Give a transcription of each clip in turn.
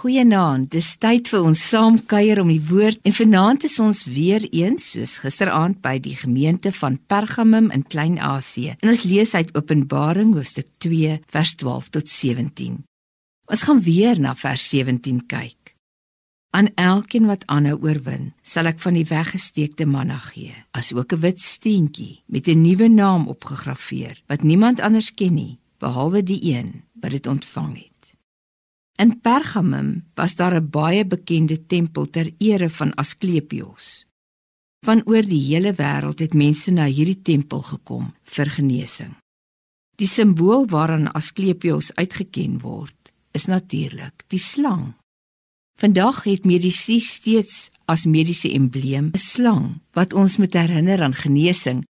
Goeienaand. Dis tyd vir ons saam kuier om die woord en vanaand is ons weer eens soos gisteraand by die gemeente van Pergamum in Klein-Asië. En ons lees uit Openbaring hoofstuk 2 vers 12 tot 17. Ons gaan weer na vers 17 kyk. Aan elkeen wat aanhou oorwin, sal ek van die weggesteekte manna gee, asook 'n wit steentjie met 'n nuwe naam opgegraveer wat niemand anders ken nie behalwe die een wat dit ontvang het. In Pergamum was daar 'n baie bekende tempel ter ere van Asklepios. Van oor die hele wêreld het mense na hierdie tempel gekom vir genesing. Die simbool waaraan Asklepios uitgeken word, is natuurlik die slang. Vandag het medisy steeds as mediese embleem 'n slang wat ons moet herinner aan genesing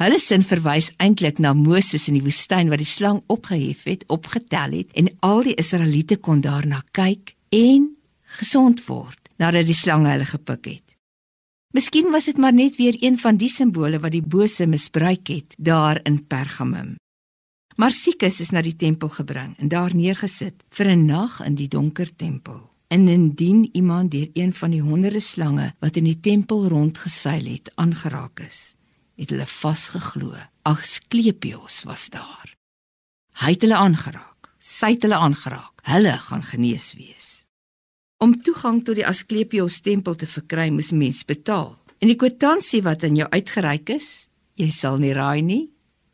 Hulle sin verwys eintlik na Moses in die woestyn wat die slang opgehef het, opgetel het en al die Israeliete kon daarna kyk en gesond word nadat die slang hulle gepik het. Miskien was dit maar net weer een van die simbole wat die bose misbruik het daar in Pergamum. Maar Sikus is na die tempel gebring en daar neergesit vir 'n nag in die donker tempel. En indien iemand deur een van die honderde slange wat in die tempel rondgeseil het aangeraak is, het hulle vasgeglo. Asklepios was daar. Hy het hulle aangeraak. Sy het hulle aangeraak. Hulle gaan genees wees. Om toegang tot die Asklepios tempel te verkry, moes mens betaal. En die kwitansie wat aan jou uitgereik is, jy sal nie raai nie.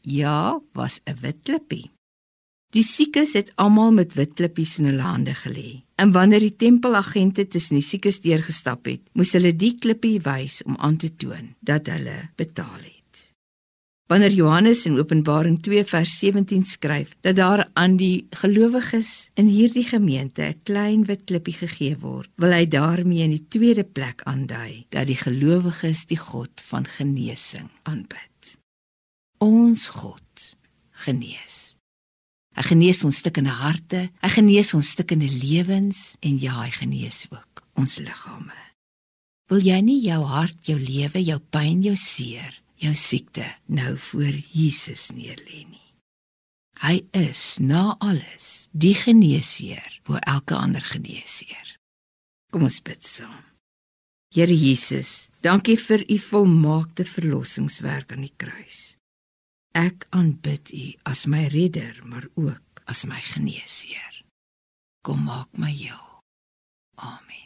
Ja, was 'n wit klippie. Die siekes het almal met wit klippies in hulle hande gelê. En wanneer die tempelagente tussen die siekes deurgestap het, moes hulle die klippie wys om aan te toon dat hulle betaal het. Wanneer Johannes in Openbaring 2 vers 17 skryf dat daar aan die gelowiges in hierdie gemeente 'n klein wit klippie gegee word, wil hy daarmee in die tweede plek aandui dat die gelowiges die God van genesing aanbid. Ons God genees. Hy genees ons stukkende harte, hy genees ons stukkende lewens en ja, hy genees ook ons liggame. Wil jy nie jou hart, jou lewe, jou pyn, jou seer jou siekte nou voor Jesus neerlê nie. Hy is na alles die geneesheer bo elke ander geneesheer. Kom ons bid saam. Here Jesus, dankie vir u volmaakte verlossingswerk aan die kruis. Ek aanbid u as my redder, maar ook as my geneesheer. Kom maak my heel. Amen.